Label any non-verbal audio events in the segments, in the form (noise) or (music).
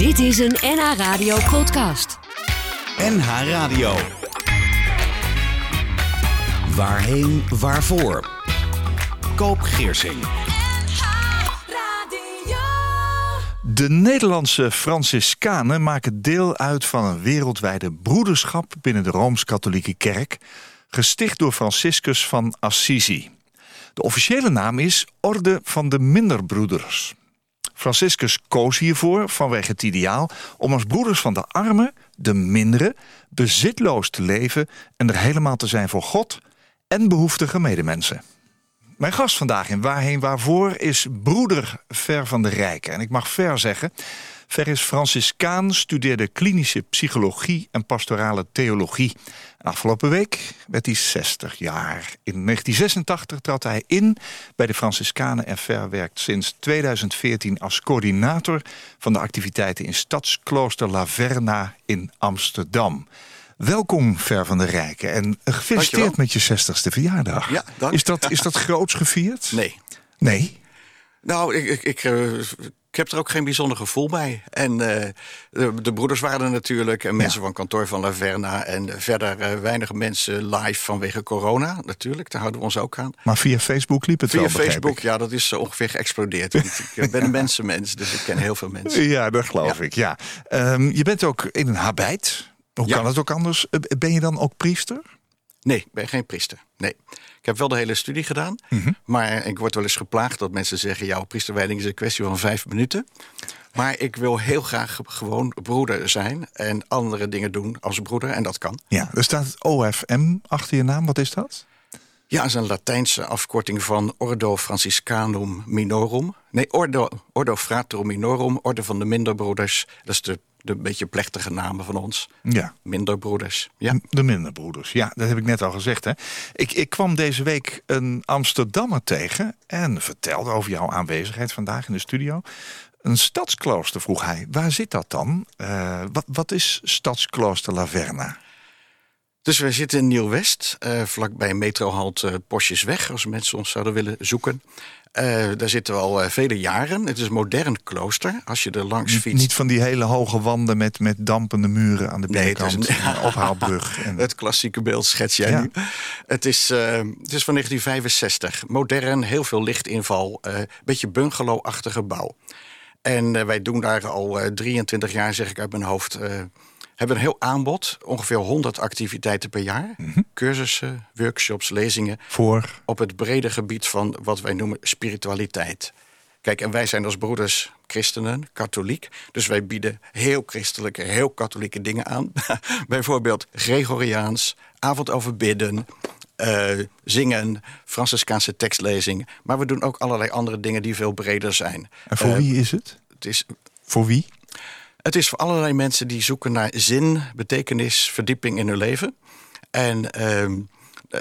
Dit is een NH Radio podcast. NH Radio. Waarheen, waarvoor? Koop Geersing. De Nederlandse Franciscanen maken deel uit van een wereldwijde broederschap binnen de Rooms-Katholieke Kerk, gesticht door Franciscus van Assisi. De officiële naam is Orde van de Minderbroeders. Franciscus koos hiervoor vanwege het ideaal om als broeders van de armen, de minderen, bezitloos te leven en er helemaal te zijn voor God en behoeftige medemensen. Mijn gast vandaag in Waarheen Waarvoor is broeder Ver van de Rijken. En ik mag Ver zeggen. Ver is Franciscaan, studeerde klinische psychologie en pastorale theologie. Afgelopen week werd hij 60 jaar. In 1986 trad hij in bij de Franciscanen en Ver werkt sinds 2014 als coördinator van de activiteiten in Stadsklooster Laverna in Amsterdam. Welkom, Ver van de Rijken. En gefeliciteerd met je 60ste verjaardag. Ja, dank. Is dat, is dat (laughs) groots gevierd? Nee. Nee? Nou, ik, ik, ik, uh, ik heb er ook geen bijzonder gevoel bij. En uh, de, de, broeders waren er natuurlijk. En mensen ja. van kantoor van Laverna. En verder uh, weinig mensen live vanwege corona. Natuurlijk, daar houden we ons ook aan. Maar via Facebook liep het via wel, Via Facebook, ja, dat is ongeveer geëxplodeerd. ik ben een (laughs) mensenmens, dus ik ken heel veel mensen. Ja, dat geloof ja. ik, ja. Um, je bent ook in een habijt. Hoe ja. kan het ook anders? Ben je dan ook priester? Nee, ik ben geen priester. Nee. Ik heb wel de hele studie gedaan. Mm -hmm. Maar ik word wel eens geplaagd dat mensen zeggen... jouw priesterwijding is een kwestie van vijf minuten. Maar ik wil heel graag gewoon broeder zijn... en andere dingen doen als broeder, en dat kan. Ja, er staat OFM achter je naam. Wat is dat? Ja, dat is een Latijnse afkorting van Ordo Franciscanum Minorum. Nee, Ordo, Ordo Fraterum Minorum, Orde van de Minderbroeders. Dat is de de beetje plechtige namen van ons. Ja. Minderbroeders. Ja. De minderbroeders, ja, dat heb ik net al gezegd. Hè. Ik, ik kwam deze week een Amsterdammer tegen en vertelde over jouw aanwezigheid vandaag in de studio. Een stadsklooster, vroeg hij. Waar zit dat dan? Uh, wat, wat is stadsklooster Laverna? Dus we zitten in Nieuw-West, uh, vlakbij metrohalte uh, Posjesweg... als mensen ons zouden willen zoeken. Uh, daar zitten we al uh, vele jaren. Het is een modern klooster. Als je er langs fietst. Niet van die hele hoge wanden met, met dampende muren aan de binnenkant. Nee, het is een (laughs) ophaalbrug. (laughs) En... Het klassieke beeld schets jij ja. nu. Het is, uh, het is van 1965. Modern, heel veel lichtinval. Een beetje bungalow-achtige bouw. En wij doen daar al 23 jaar, zeg ik uit mijn hoofd hebben een heel aanbod. Ongeveer 100 activiteiten per jaar. Mm -hmm. Cursussen, workshops, lezingen. Voor? Op het brede gebied van wat wij noemen spiritualiteit. Kijk, en wij zijn als broeders christenen, katholiek. Dus wij bieden heel christelijke, heel katholieke dingen aan. (laughs) Bijvoorbeeld Gregoriaans, avond over bidden... Uh, zingen, Franciscaanse tekstlezing. Maar we doen ook allerlei andere dingen die veel breder zijn. En voor uh, wie is het? Het is voor wie? Het is voor allerlei mensen die zoeken naar zin, betekenis, verdieping in hun leven. En uh,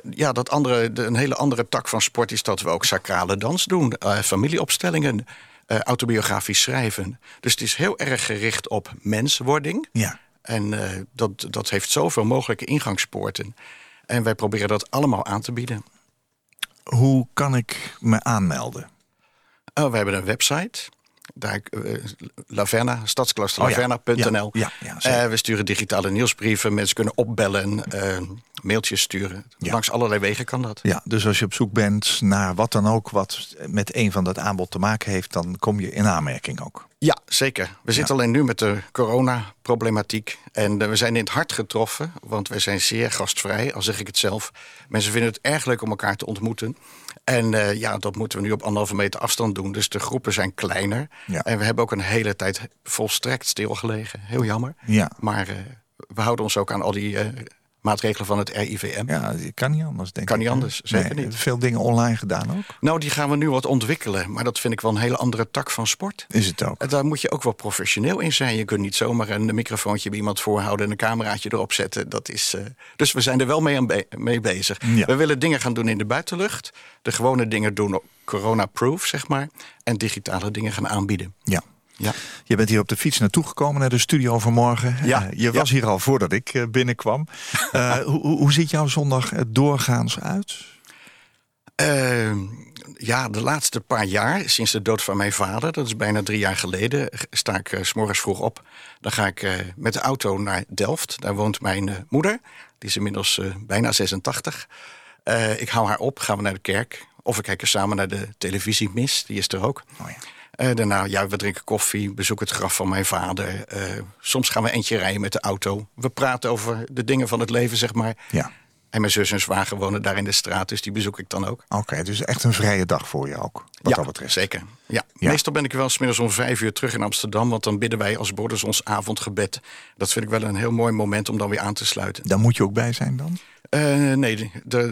ja, dat andere, een hele andere tak van sport is dat we ook sacrale dans doen, uh, familieopstellingen, uh, autobiografisch schrijven. Dus het is heel erg gericht op menswording. Ja. En uh, dat, dat heeft zoveel mogelijke ingangspoorten. En wij proberen dat allemaal aan te bieden. Hoe kan ik me aanmelden? Oh, we hebben een website. Daar, uh, Laverna, stadskloosterlaverna.nl. Oh ja. Ja, ja, uh, we sturen digitale nieuwsbrieven. Mensen kunnen opbellen, uh, mailtjes sturen. Langs allerlei wegen kan dat. Ja, dus als je op zoek bent naar wat dan ook... wat met een van dat aanbod te maken heeft... dan kom je in aanmerking ook. Ja, zeker. We zitten alleen nu met de coronaproblematiek. En we zijn in het hart getroffen, want wij zijn zeer gastvrij, al zeg ik het zelf. Mensen vinden het erg leuk om elkaar te ontmoeten. En uh, ja, dat moeten we nu op anderhalve meter afstand doen. Dus de groepen zijn kleiner. Ja. En we hebben ook een hele tijd volstrekt stilgelegen. Heel jammer. Ja. Maar uh, we houden ons ook aan al die uh, maatregelen van het RIVM. Ja, die kan niet anders, denk kan ik. niet anders, zeker nee, niet. Veel dingen online gedaan ook? Nou, die gaan we nu wat ontwikkelen. Maar dat vind ik wel een hele andere tak van sport. Is het ook? Daar moet je ook wel professioneel in zijn. Je kunt niet zomaar een microfoontje bij iemand voorhouden... en een cameraatje erop zetten. Dat is, uh... Dus we zijn er wel mee, aan be mee bezig. Ja. We willen dingen gaan doen in de buitenlucht. De gewone dingen doen corona-proof, zeg maar. En digitale dingen gaan aanbieden. Ja. Ja. Je bent hier op de fiets naartoe gekomen naar de studio vanmorgen. Ja. Uh, je was hier al voordat ik uh, binnenkwam. (laughs) Uh, hoe, hoe ziet jouw zondag doorgaans uit? Uh, ja, de laatste paar jaar, sinds de dood van mijn vader, dat is bijna drie jaar geleden, sta ik s morgens vroeg op. Dan ga ik met de auto naar Delft. Daar woont mijn moeder. Die is inmiddels bijna 86. ik hou haar op, gaan we naar de kerk. Of we kijken samen naar de televisie Mis, die is er ook. Oh ja. Daarna, ja, we drinken koffie, bezoeken het graf van mijn vader. soms gaan we eentje rijden met de auto. We praten over de dingen van het leven, zeg maar. Ja. En mijn zus en zwager wonen daar in de straat, dus die bezoek ik dan ook. Oké, dus echt een vrije dag voor je ook, wat ja, dat betreft. zeker. Ja. Meestal ben ik wel smiddags om vijf uur terug in Amsterdam... want dan bidden wij als broeders ons avondgebed. Dat vind ik wel een heel mooi moment om dan weer aan te sluiten. Daar moet je ook bij zijn dan? Uh, nee,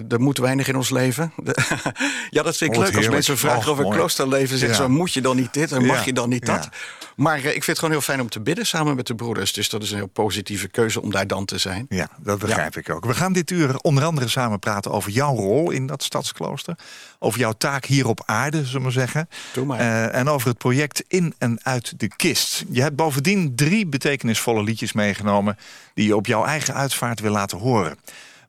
er moet weinig in ons leven. (laughs) ja, dat vind ik Oh, leuk als mensen vragen over kloosterleven. Zeggen Ja. zo, moet je dan niet dit en mag je dan niet dat? Ja. Maar eh, ik vind het gewoon heel fijn om te bidden samen met de broeders. Dus dat is een heel positieve keuze om daar dan te zijn. Ja, dat begrijp ik ook. We gaan dit uur onder andere samen praten over jouw rol in dat stadsklooster. Over jouw taak hier op aarde, zullen we maar zeggen. Doe maar. Eh, en over het project In en Uit de Kist. Je hebt bovendien drie betekenisvolle liedjes meegenomen... die je op jouw eigen uitvaart wil laten horen.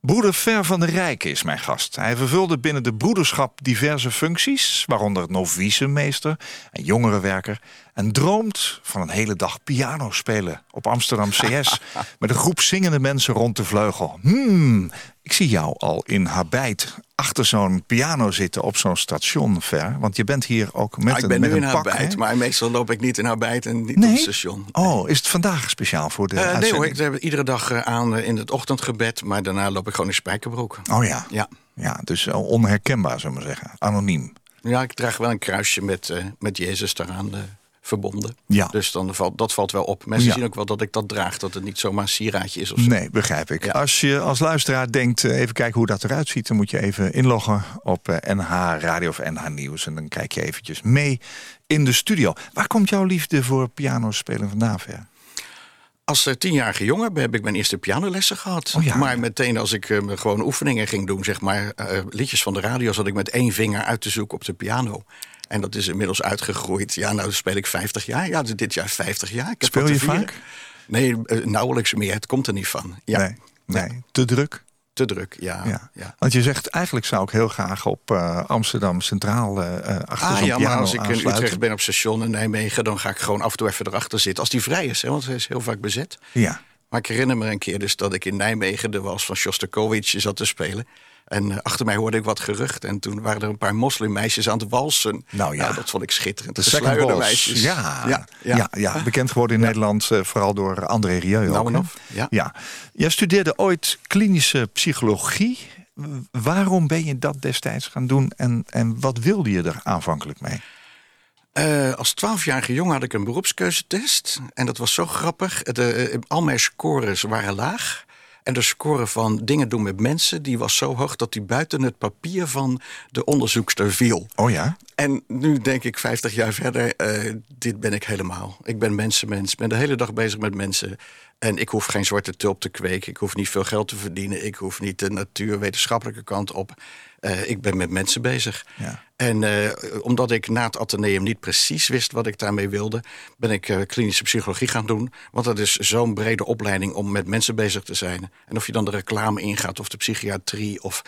Broeder Ver van der Rijken is mijn gast. Hij vervulde binnen de broederschap diverse functies... waaronder novicemeester en jongerenwerker... en droomt van een hele dag piano spelen op Amsterdam CS... (laughs) met een groep zingende mensen rond de vleugel. Hmm, ik zie jou al in habijt achter zo'n piano zitten op zo'n station ver. Want je bent hier ook met Nou, ik een, ben met nu een in pak, hè? maar meestal loop ik niet in Arbeid en niet op Nee? het station. Oh, is het vandaag speciaal voor de Eh, nee hoor, ik heb het iedere dag eh, aan eh, in het ochtendgebed... maar daarna loop ik gewoon in spijkerbroek. Oh ja. Ja. Ja, dus onherkenbaar, zullen we maar zeggen. Anoniem. Ja, ik draag wel een kruisje met, eh, met Jezus daaraan eh, verbonden. Ja. Dus dan valt, dat valt wel op. Mensen Ja. zien ook wel dat ik dat draag, dat het niet zomaar een sieraadje is of zo. Nee, begrijp ik. Ja. Als je als luisteraar denkt, eh, even kijken hoe dat eruit ziet... dan moet je even inloggen op eh, NH Radio of NH Nieuws... en dan kijk je eventjes mee in de studio. Waar komt jouw liefde voor pianospelen vandaan, Ver? Als eh, tienjarige jongen heb ik mijn eerste pianolessen gehad. Oh ja. Maar meteen als ik eh, gewoon oefeningen ging doen, zeg maar, eh, liedjes van de radio, zat ik met één vinger uit te zoeken op de piano. En dat is inmiddels uitgegroeid. Ja, nou speel ik 50 jaar. Ja, dus dit jaar 50 jaar. Ik Speel je vaak? Nee, eh, nauwelijks meer. Het komt er niet van. Ja, Nee, nee, te druk. te druk. Ja, Ja. ja. Want je zegt, eigenlijk zou ik heel graag op eh, Amsterdam Centraal... eh, achter Ah ja, maar als ik in. Utrecht ben op station in Nijmegen... dan ga ik gewoon af en toe even erachter zitten. Als die vrij is, hè, want hij is heel vaak bezet. Ja. Maar ik herinner me een keer dus dat ik in Nijmegen... er was van Shostakovich zat te spelen. En eh, achter mij hoorde ik wat gerucht. En toen waren er een paar moslimmeisjes aan het walsen. Nou ja. dat vond ik schitterend. De Gesluierde second waltz. meisjes. Ja, ja, ja. ja. Ja, bekend geworden in Nederland eh, vooral door André Rieu. Nou ook, en of, ja. ja. Jij studeerde ooit klinische psychologie. Waarom ben je dat destijds gaan doen en, en wat wilde je er aanvankelijk mee? Eh, als twaalfjarige jongen had ik een beroepskeuzetest. En dat was zo grappig. De, al mijn scores waren laag. En de score van dingen doen met mensen... die was zo hoog dat die buiten het papier van de onderzoekster viel. Oh ja? En nu denk ik 50 jaar verder, eh, dit ben ik helemaal. Ik ben mensenmens, ben de hele dag bezig met mensen. En ik hoef geen zwarte tulp te kweken. Ik hoef niet veel geld te verdienen. Ik hoef niet de natuurwetenschappelijke kant op. Eh, ik ben met mensen bezig. Ja. En eh, omdat ik na het ateneum niet precies wist wat ik daarmee wilde... ben ik eh, klinische psychologie gaan doen. Want dat is zo'n brede opleiding om met mensen bezig te zijn. En of je dan de reclame ingaat of de psychiatrie... of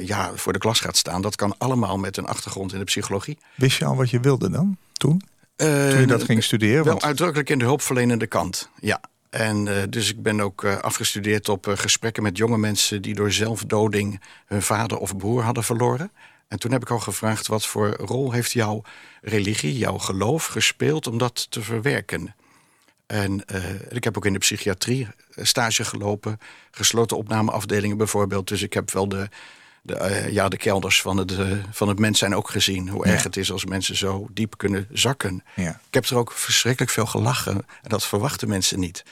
ja, voor de klas gaat staan... dat kan allemaal met een achtergrond in de psychologie. Wist je al wat je wilde dan, toen? Toen je dat ging studeren? Wel Want, uitdrukkelijk in de hulpverlenende kant, ja. En eh, dus ik ben ook eh, afgestudeerd op eh, gesprekken met jonge mensen... die door zelfdoding hun vader of broer hadden verloren. En toen heb ik al gevraagd... wat voor rol heeft jouw religie, jouw geloof gespeeld... om dat te verwerken? En ik heb ook in de psychiatrie stage gelopen. Gesloten opnameafdelingen bijvoorbeeld. Dus ik heb wel de, de, eh, ja, de kelders van het, eh, van het mens zijn ook gezien. Hoe Ja. erg het is als mensen zo diep kunnen zakken. Ja. Ik heb er ook verschrikkelijk veel gelachen. En dat verwachten mensen niet.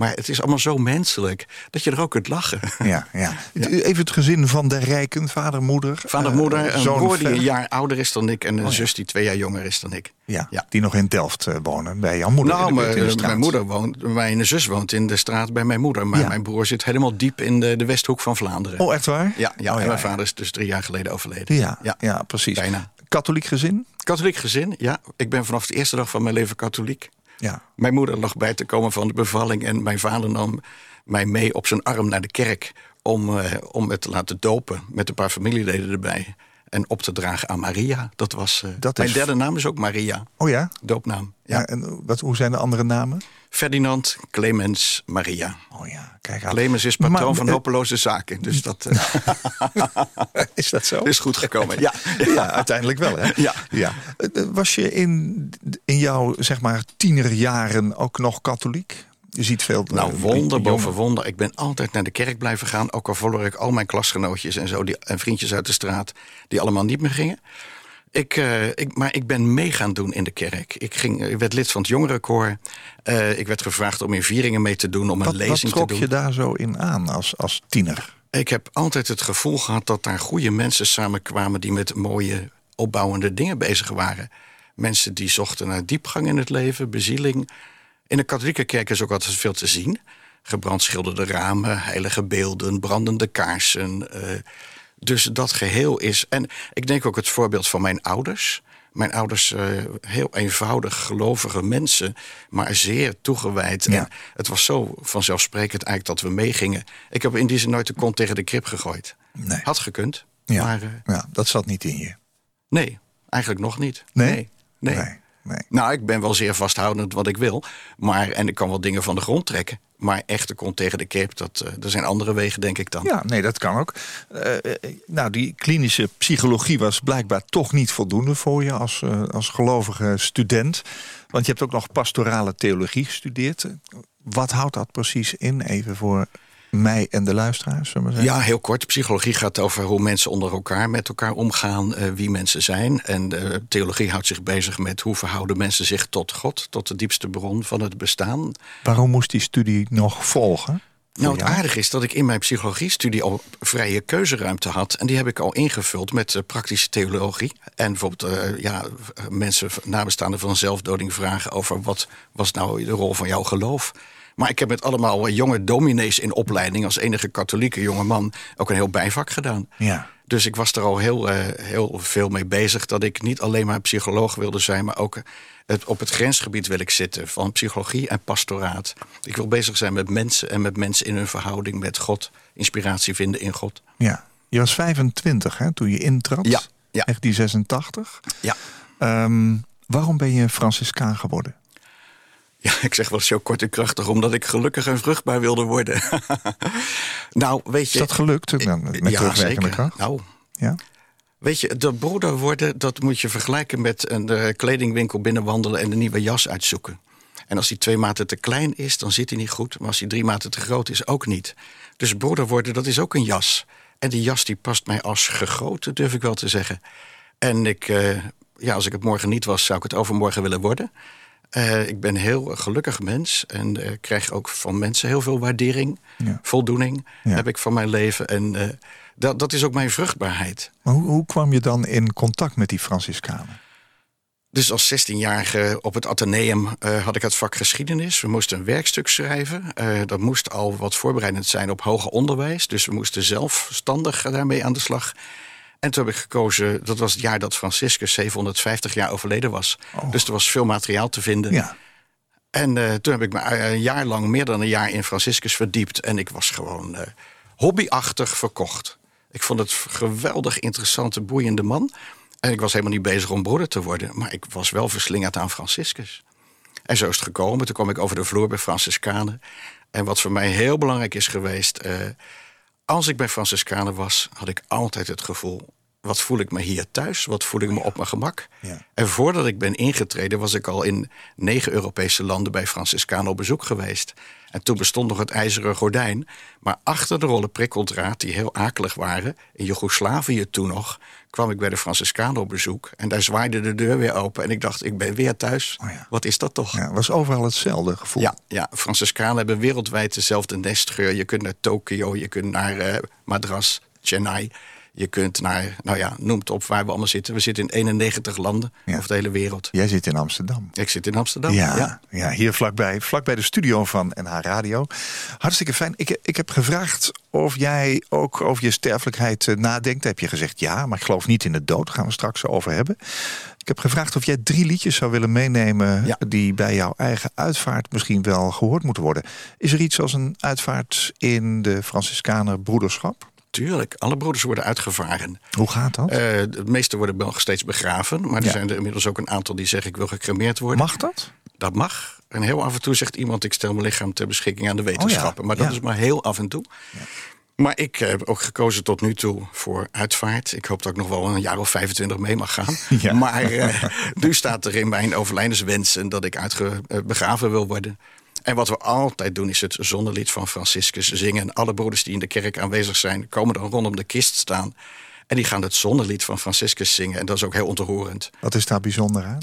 Maar het is allemaal zo menselijk dat je er ook kunt lachen. ja, ja. (laughs) Even het gezin van de rijken, vader, moeder. Vader, eh, moeder, een zoon broer die een jaar ouder is dan ik... en een ja. zus die twee jaar jonger is dan ik. Ja, Ja. die nog in Delft eh, wonen, bij jouw moeder. in Nou, de buurt, in de mijn, moeder woont, mijn zus woont in de straat bij mijn moeder. Maar mijn broer zit helemaal diep in de, de westhoek van Vlaanderen. Oh, echt waar? Ja, ja, Oh, en mijn vader is dus drie jaar geleden overleden. Ja, ja. Ja. precies. Bijna. Katholiek gezin? Katholiek gezin, ja. Ik ben vanaf de eerste dag van mijn leven katholiek. Ja. Mijn moeder lag bij te komen van de bevalling... en mijn vader nam mij mee op zijn arm naar de kerk... om, eh, om het te laten dopen met een paar familieleden erbij. en op te dragen aan Maria. Dat was. eh, Dat mijn is- derde naam is ook Maria, Oh ja? doopnaam. Ja, Ja. en wat, hoe zijn de andere namen? Ferdinand, Clemens, Maria. Oh ja, kijk aan. Clemens is patroon Maar- van eh, hopeloze zaken. Dus (laughs) dat eh, (laughs) Is dat zo? is goed gekomen. (laughs) Ja. Ja, uiteindelijk wel, hè? Ja. ja. Eh, Was je in, in jouw, zeg maar, tienerjaren ook nog katholiek? Je ziet veel... Nou, wonder boven wonder. Ik ben altijd naar de kerk blijven gaan. Ook al verloor ik al mijn klasgenootjes en zo. Die, en vriendjes uit de straat. Die allemaal niet meer gingen. Ik, eh, ik, maar ik ben mee gaan doen in de kerk. Ik, ging, ik werd lid van het jongerenkoor. Eh, ik werd gevraagd om in vieringen mee te doen. Om een Wat, wat lezing te trok doen. je daar zo in aan als, als tiener? Ik heb altijd het gevoel gehad dat daar goede mensen samenkwamen... die met mooie, opbouwende dingen bezig waren. Mensen die zochten naar diepgang in het leven, bezieling. In de katholieke kerk is ook altijd veel te zien. Gebrandschilderde ramen, heilige beelden, brandende kaarsen. eh, dus dat geheel is... En ik denk ook het voorbeeld van mijn ouders... Mijn ouders, eh, heel eenvoudig gelovige mensen, maar zeer toegewijd. Ja. En het was zo vanzelfsprekend eigenlijk dat we meegingen. Ik heb in die zin nooit de kont tegen de krip gegooid. Nee. Had gekund, Ja. maar eh, ja, dat zat niet in je. nee, eigenlijk nog niet. Nee? nee. nee. Nee, nee. Nou, ik ben wel zeer vasthoudend wat ik wil. Maar, en ik kan wel dingen van de grond trekken. Maar echt de kont tegen de krip, dat, eh er zijn andere wegen, denk ik dan. Ja, nee, dat kan ook. Eh, eh, nou, die klinische psychologie was blijkbaar toch niet voldoende voor je als, als gelovige student. Want je hebt ook nog pastorale theologie gestudeerd. Wat houdt dat precies in? Even voor mij en de luisteraars. Ja, heel kort. Psychologie gaat over hoe mensen onder elkaar met elkaar omgaan, eh, wie mensen zijn. En eh, theologie houdt zich bezig met hoe verhouden mensen zich tot God, tot de diepste bron van het bestaan. Waarom moest die studie nog volgen? Nou, het aardige is dat ik in mijn psychologiestudie al vrije keuzeruimte had. En die heb ik al ingevuld met eh, praktische theologie. En bijvoorbeeld ja, mensen, nabestaanden van zelfdoding vragen over wat was nou de rol van jouw geloof. Maar ik heb met allemaal jonge dominees in opleiding als enige katholieke jonge man ook een heel bijvak gedaan. Ja. Dus ik was er al heel, eh, heel veel mee bezig dat ik niet alleen maar psycholoog wilde zijn, maar ook eh, het, op het grensgebied wil ik zitten van psychologie en pastoraat. Ik wil bezig zijn met mensen en met mensen in hun verhouding met God, inspiratie vinden in God. ja. Je was 25 hè, toen je intrad. Ja, ja. Echt die 86. Ja. Ehm, waarom ben je Franciscaan geworden? (laughs) Ja, ik zeg wel zo kort en krachtig, omdat ik gelukkig en vruchtbaar wilde worden. (laughs) nou, weet Is je. dat gelukt met ja, terugwerkende kracht? Nou, Ja? Weet je, de broeder worden, dat moet je vergelijken met een eh, kledingwinkel binnenwandelen en een nieuwe jas uitzoeken. En als die twee maten te klein is, dan zit hij niet goed. Maar als die drie maten te groot is, ook niet. Dus broeder worden, dat is ook een jas. En die jas die past mij als gegoten, durf ik wel te zeggen. En ik, eh, ja, als ik het morgen niet was, zou ik het overmorgen willen worden. Eh, ik ben een heel gelukkig mens en eh, krijg ook van mensen heel veel waardering, Ja. voldoening Ja. heb ik van mijn leven. En eh, dat, dat is ook mijn vruchtbaarheid. Maar hoe, hoe kwam je dan in contact met die Franciscanen? Dus als 16-jarige op het Atheneum had ik het vak geschiedenis. We moesten een werkstuk schrijven. Dat moest al wat voorbereidend zijn op hoger onderwijs. Dus we moesten zelfstandig daarmee aan de slag. En toen heb ik gekozen, dat was het jaar dat Franciscus 750 jaar overleden was. Dus er was veel materiaal te vinden. Ja. En eh, toen heb ik me eh, een jaar lang, meer dan een jaar in Franciscus verdiept. En ik was gewoon eh, hobbyachtig verkocht. Ik vond het geweldig interessante, boeiende man. En ik was helemaal niet bezig om broeder te worden. Maar ik was wel verslingerd aan Franciscus. En zo is het gekomen. Toen kwam ik over de vloer bij Franciscanen. En wat voor mij heel belangrijk is geweest... als ik bij Franciscanen was, had ik altijd het gevoel... wat voel ik me hier thuis? Wat voel ik me op mijn gemak? Ja. En voordat ik ben ingetreden, was ik al in negen Europese landen bij Franciscanen op bezoek geweest. En toen bestond nog het ijzeren gordijn. Maar achter de rollen prikkeldraad, die heel akelig waren, in Joegoslavië toen nog, kwam ik bij de Franciscanen op bezoek. En daar zwaaide de deur weer open. En ik dacht, ik ben weer thuis. Oh ja. Wat is dat toch? Ja, was overal hetzelfde gevoel. Ja, ja, Franciscanen hebben wereldwijd dezelfde nestgeur. Je kunt naar Tokio, je kunt naar eh, Madras, Chennai. Je kunt naar, nou ja, noem het op waar we allemaal zitten. We zitten in 91 landen Ja. over de hele wereld. Jij zit in Amsterdam. Ik zit in Amsterdam. Ja, ja. hier vlakbij, vlakbij de studio van NH Radio. Hartstikke fijn. Ik, ik heb gevraagd of jij ook over je sterfelijkheid eh, nadenkt. Heb je gezegd ja, maar ik geloof niet in de dood. Daar gaan we straks over hebben. Ik heb gevraagd of jij drie liedjes zou willen meenemen... Ja. die bij jouw eigen uitvaart misschien wel gehoord moeten worden. Is er iets als een uitvaart in de Franciscaner broederschap? Tuurlijk, alle broeders worden uitgevaren. Hoe gaat dat? Eh, de meeste worden nog steeds begraven. Maar er Ja. zijn er inmiddels ook een aantal die zeggen... ik wil gecremeerd worden. Mag dat? Dat mag. En heel af en toe zegt iemand... ik stel mijn lichaam ter beschikking aan de wetenschappen. Maar dat Oh Ja. is maar heel af en toe. Maar ik heb ook gekozen tot nu toe voor uitvaart. Ik hoop dat ik nog wel een jaar of 25 mee mag gaan. (laughs) Ja. Maar eh, nu staat er in mijn overlijdenswensen... dat ik uitge- eh, begraven wil worden. En wat we altijd doen is het zonnelied van Franciscus zingen. En alle broeders die in de kerk aanwezig zijn... komen dan rondom de kist staan... En die gaan het zonnelied van Franciscus zingen. En dat is ook heel ontroerend. Wat is daar bijzonder aan?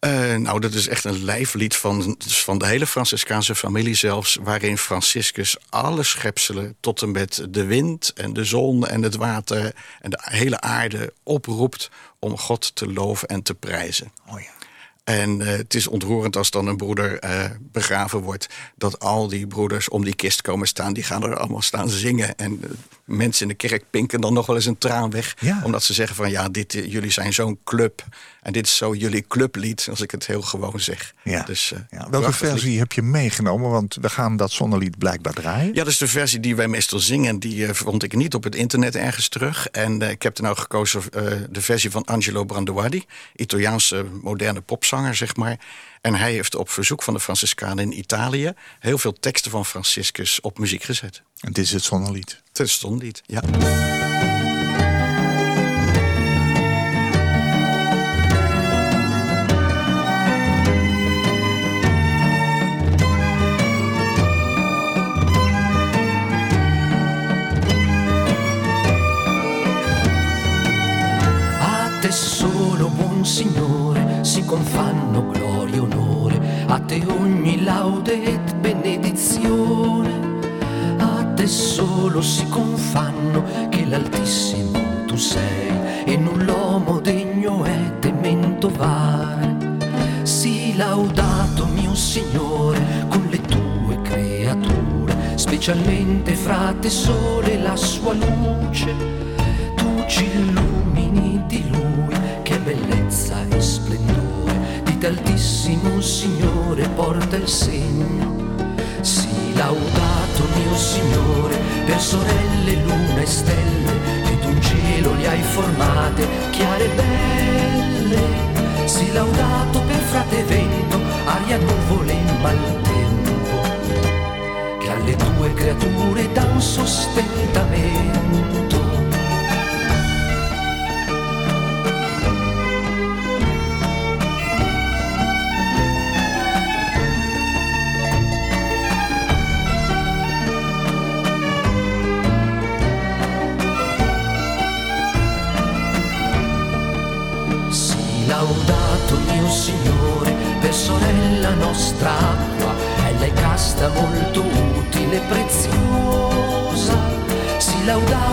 Eh, nou, dat is echt een lijflied van, van de hele Franciscaanse familie zelfs... waarin Franciscus alle schepselen tot en met de wind en de zon en het water... en de hele aarde oproept om God te loven en te prijzen. Oh ja. En eh, het is ontroerend als dan een broeder eh, begraven wordt... dat al die broeders om die kist komen staan. Die gaan er allemaal staan zingen. En eh, mensen in de kerk pinken dan nog wel eens een traan weg. Ja. Omdat ze zeggen van ja, dit, jullie zijn zo'n club. En dit is zo jullie clublied, als ik het heel gewoon zeg. Ja. Dus, eh, ja. Welke versie lied. heb je meegenomen? Want we gaan dat zonnelied blijkbaar draaien. Ja, dat is de versie die wij meestal zingen. Die eh, vond ik niet op het internet ergens terug. En eh, ik heb er nou gekozen de versie van Angelo Branduardi. Italiaanse moderne popzanger, zeg maar. En hij heeft op verzoek van de Franciscanen in Italië... heel veel teksten van Franciscus op muziek gezet. En dit is het zonnelied. Dat stond niet, ja. Ogni laude et benedizione. A te solo si confanno che l'Altissimo tu sei e null'uomo degno è temento vare. Sii laudato mio Signore con le tue creature, specialmente fra te sole la sua luce. Tu ci illumini di Lui, che bellezza e splendore, di te altissimo Signore porta il segno. Sii laudato mio Signore, per sorelle, luna e stelle, che tu in cielo li hai formate, chiare e belle. Sii laudato per frate vento, aria, nuvole e maltempo, che alle tue creature dan sostentamento.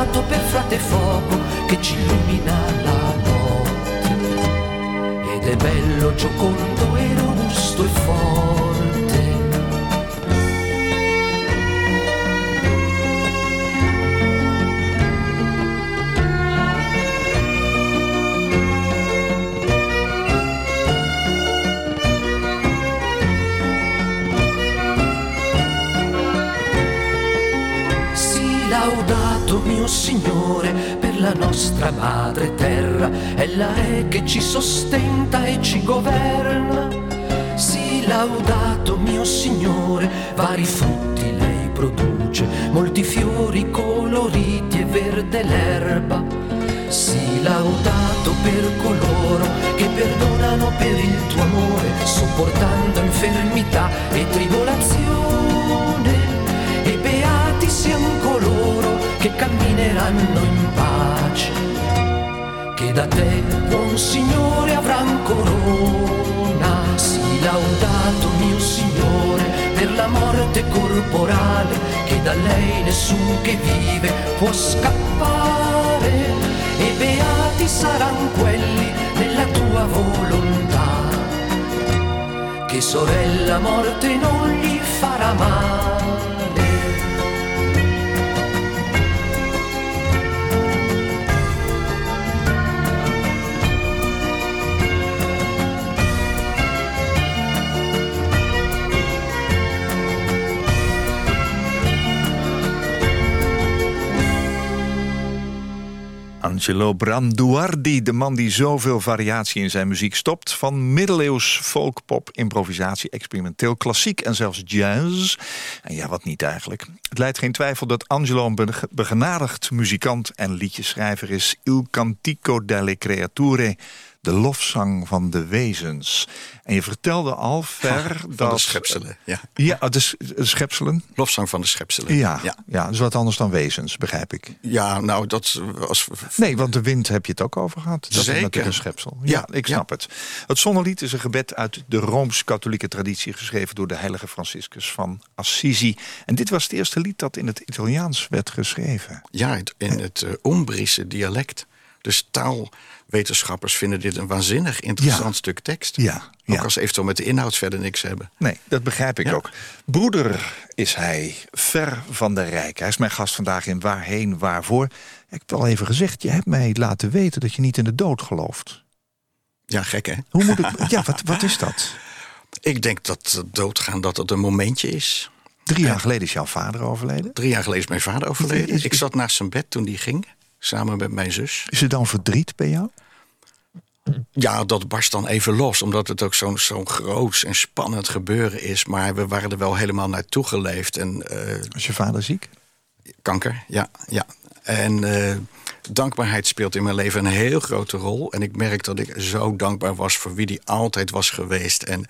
Laudato per frate fuoco che ci illumina la notte. Ed è bello, giocondo e robusto e forte. Mio Signore per la nostra madre terra, ella è che ci sostenta e ci governa. Sii laudato mio Signore, vari frutti lei produce, molti fiori coloriti e verde l'erba. Sii laudato per coloro che perdonano per il tuo amore, sopportando infermità e tribolazione. Che cammineranno in pace, che da te, buon Signore, avran corona. Sii laudato, mio Signore, per la morte corporale, che da lei nessun che vive può scappare. E beati saranno quelli nella tua volontà che sorella morte non gli farà male. Angelo Branduardi, de man die zoveel variatie in zijn muziek stopt. Van middeleeuws, folk, pop, improvisatie, experimenteel, klassiek en zelfs jazz. En ja, wat niet eigenlijk. Het leidt geen twijfel dat Angelo een begenadigd muzikant en liedjeschrijver is. Il Cantico delle Creature de lofzang van de wezens. En je vertelde al (laughs) ver van dat... de schepselen, ja. Ja, de, de schepselen? Lofzang van de schepselen. Ja, ja. ja, dus wat anders dan wezens, begrijp ik. Ja, nou, dat was... Nee, want de wind heb je het ook over gehad. Dat Zeker. is natuurlijk een schepsel. Ja, ik snap het. Het zonnelied is een gebed uit de Rooms-Katholieke traditie... geschreven door de heilige Franciscus van Assisi. En dit was het eerste lied dat in het Italiaans werd geschreven. Ja, in het uh, Umbrische dialect. Dus taalwetenschappers vinden dit een waanzinnig interessant Ja. stuk tekst. Ja, Ook ja. als eventueel met de inhoud verder niks hebben. Nee, dat begrijp ik Ja. ook. Broeder is hij, ver van de rijk. Hij is mijn gast vandaag in Waarheen, Waarvoor. Ik heb al even gezegd, je hebt mij laten weten dat je niet in de dood gelooft. Ja, gek hè? Hoe moet ik... Ja, wat, wat is dat? (laughs) Ik denk dat het doodgaan dat het een momentje is. Drie jaar geleden is jouw vader overleden. Drie jaar geleden is mijn vader overleden. Ik zat naast zijn bed toen die ging. Samen met mijn zus. Is er dan verdriet bij jou? Ja, dat barst dan even los. Omdat het ook zo'n zo'n groots en spannend gebeuren is. Maar we waren er wel helemaal naartoe geleefd. En eh, Is je vader ziek? kanker, ja. ja. En eh, dankbaarheid speelt in mijn leven een heel grote rol. En ik merk dat ik zo dankbaar was voor wie die altijd was geweest. En,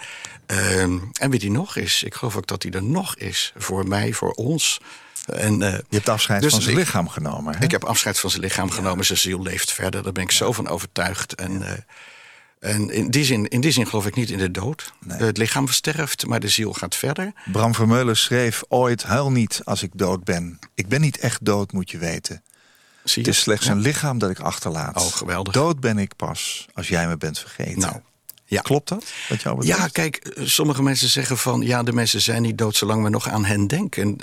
ehm, en wie die nog is. Ik geloof ook dat hij er nog is. Voor mij, voor ons. En, eh, Je hebt afscheid Dus van zijn lichaam genomen. Hè? ik heb afscheid van zijn lichaam genomen. Zijn ziel leeft verder. Daar ben ik zo van overtuigd. En, eh, en in, die zin, in die zin geloof ik niet in de dood. Het lichaam sterft, maar de ziel gaat verder. Bram Vermeulen schreef ooit... Huil niet als ik dood ben. Ik ben niet echt dood, moet je weten. Zie Het is slechts een lichaam dat ik achterlaat. Oh, geweldig. Dood ben ik pas als jij me bent vergeten. Nou, ja. Klopt dat? Wat jou betreft? Ja, kijk, eh, sommige mensen zeggen van... ja, de mensen zijn niet dood zolang we nog aan hen denken.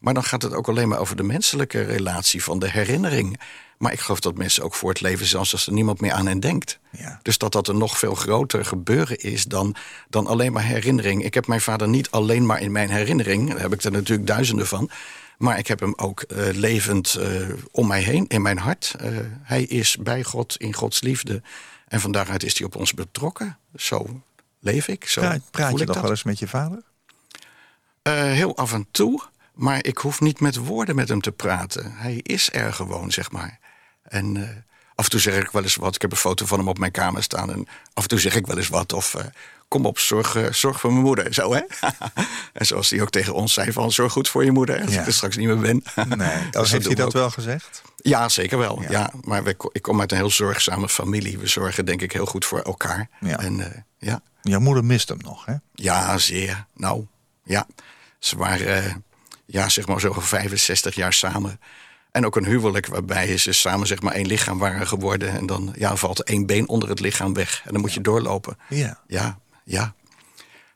Maar dan gaat het ook alleen maar over de menselijke relatie van de herinnering. Maar ik geloof dat mensen ook voor het leven... zelfs als er niemand meer aan hen denkt. Ja. Dus dat dat een nog veel groter gebeuren is dan, dan alleen maar herinnering. Ik heb mijn vader niet alleen maar in mijn herinnering. Daar heb ik er natuurlijk duizenden van. Maar ik heb hem ook eh, levend eh, om mij heen, in mijn hart. Hij is bij God, in Gods liefde. En van daaruit is hij op ons betrokken. Zo leef ik, zo Praat, praat voel je ik nog wel eens met je vader? Eh, heel af en toe, maar ik hoef niet met woorden met hem te praten. Hij is er gewoon, zeg maar. En eh, af en toe zeg ik wel eens wat. Ik heb een foto van hem op mijn kamer staan. En af en toe zeg ik wel eens wat. Of eh, kom op, zorg, eh, zorg voor mijn moeder. Zo, hè? (laughs) en zoals hij ook tegen ons zei van... zorg goed voor je moeder, als Ja. ik er straks niet meer ben. (laughs) Nee. (laughs) Oh, heeft hij dat ook. wel gezegd? Ja, zeker wel. Ja. Ja. maar we, ik kom uit een heel zorgzame familie. We zorgen denk ik heel goed voor elkaar. Ja. En eh, ja, Jouw moeder mist hem nog, hè? ja, zeer. Nou, ja. Ze waren, eh, ja, zeg maar zo 65 jaar samen. En ook een huwelijk waarbij ze samen zeg maar één lichaam waren geworden. En dan ja, valt één been onder het lichaam weg. En dan moet je doorlopen. Ja. Ja, ja.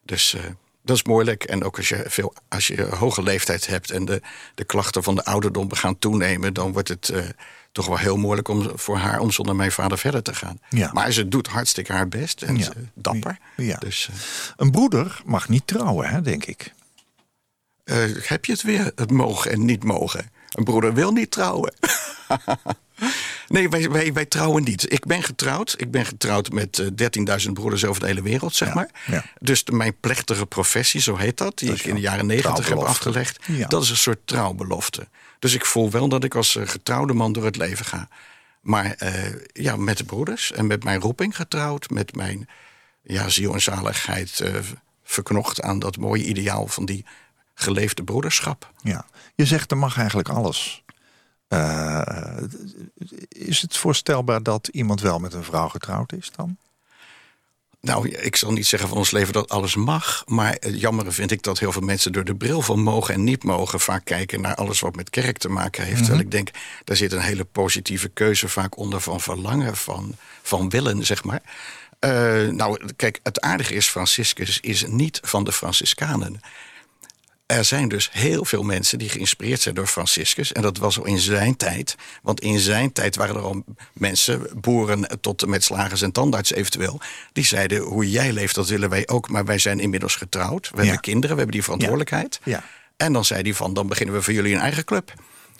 Dus eh, dat is moeilijk. En ook als je, veel, als je hoge leeftijd hebt en de, de klachten van de ouderdom gaan toenemen, dan wordt het eh, toch wel heel moeilijk om, voor haar om zonder mijn vader verder te gaan. Ja. Maar ze doet hartstikke haar best en Ja. ze- dapper. Ja. Dus eh, Een broeder mag niet trouwen, hè, denk ik. heb je het weer, het mogen en niet mogen? Een broeder wil niet trouwen. (laughs) nee, wij, wij, wij trouwen niet. Ik ben getrouwd. Ik ben getrouwd met eh, 13.000 broeders over de hele wereld, zeg Ja, maar. ja. Dus de, mijn plechtige professie, zo heet dat, die Dat ik in de jaren negentig heb trouwbelofte. afgelegd, Ja. dat is een soort trouwbelofte. Dus ik voel wel dat ik als eh, getrouwde man door het leven ga. Maar eh, ja, met de broeders en met mijn roeping getrouwd, met mijn ja, ziel en zaligheid eh, verknocht aan dat mooie ideaal van die geleefde broederschap. Ja. Je zegt er mag eigenlijk alles. Eh, is het voorstelbaar dat iemand wel met een vrouw getrouwd is dan? Nou, ik zal niet zeggen van ons leven dat alles mag. Maar het jammer vind ik dat heel veel mensen door de bril van mogen en niet mogen vaak kijken naar alles wat met kerk te maken heeft. Terwijl ik denk, daar zit een hele positieve keuze vaak onder van verlangen, van, van willen, zeg maar. Eh, nou, kijk, het aardige is, Franciscus is niet van de Franciscanen. Er zijn dus heel veel mensen die geïnspireerd zijn door Franciscus. En dat was al in zijn tijd. Want in zijn tijd waren er al mensen, boeren tot met slagers en tandarts eventueel. Die zeiden: hoe jij leeft, dat willen wij ook. Maar wij zijn inmiddels getrouwd. We Ja. hebben kinderen, we hebben die verantwoordelijkheid. Ja. En dan zei hij van: dan beginnen we voor jullie een eigen club.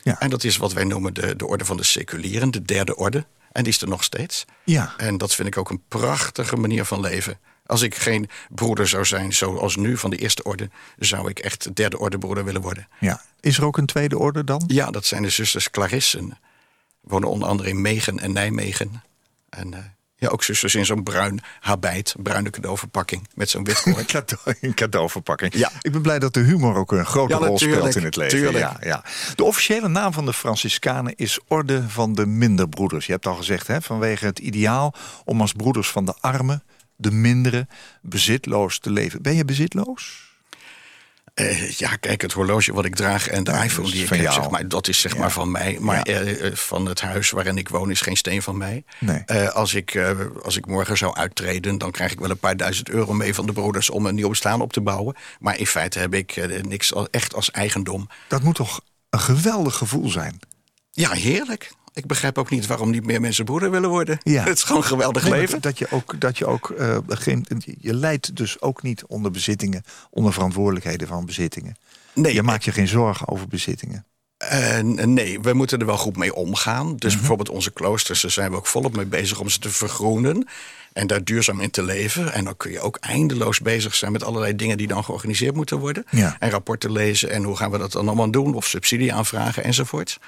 Ja. En dat is wat wij noemen de, de orde van de seculieren, de derde orde. En die is er nog steeds. Ja. En dat vind ik ook een prachtige manier van leven. Als ik geen broeder zou zijn zoals nu van de eerste orde, zou ik echt de derde orde broeder willen worden. ja. Is er ook een tweede orde dan? Ja, dat zijn de zusters Clarissen. Wonen onder andere in Megen en Nijmegen. En eh, ja, ook zusters in zo'n bruin habijt, bruine cadeauverpakking met zo'n wit koord. (laughs) cadeau, een cadeauverpakking. Ja. Ik ben blij dat de humor ook een grote Ja, rol speelt in het leven. tuurlijk. Ja, ja. De officiële naam van de Franciscanen is Orde van de Minderbroeders. Je hebt al gezegd, hè, vanwege het ideaal om als broeders van de armen, de minderen, bezitloos te leven. Ben je bezitloos? Eh, ja, kijk, het horloge wat ik draag en de iPhone die ik heb, jou. zeg maar, dat is zeg Ja. maar van mij. Maar Ja. eh, eh, van het huis waarin ik woon is geen steen van mij. Nee. Als, ik, als ik morgen zou uittreden, dan krijg ik wel een paar duizend euro mee van de broeders om een nieuw bestaan op te bouwen. Maar in feite heb ik niks echt als eigendom. Dat moet toch een geweldig gevoel zijn? Ja, heerlijk. Ik begrijp ook niet waarom niet meer mensen broeder willen worden. Ja. (laughs) Het is gewoon een geweldig Nee, leven. Dat, je ook, dat je ook eh, geen, je leidt dus ook niet onder bezittingen, onder verantwoordelijkheden van bezittingen. Nee, Je maakt je geen zorgen over bezittingen. Eh, nee, we moeten er wel goed mee omgaan. Dus Mhm. bijvoorbeeld onze kloosters, daar zijn we ook volop mee bezig om ze te vergroenen. En daar duurzaam in te leven. En dan kun je ook eindeloos bezig zijn met allerlei dingen die dan georganiseerd moeten worden. Ja. En rapporten lezen en hoe gaan we dat dan allemaal doen. Of subsidie aanvragen enzovoort.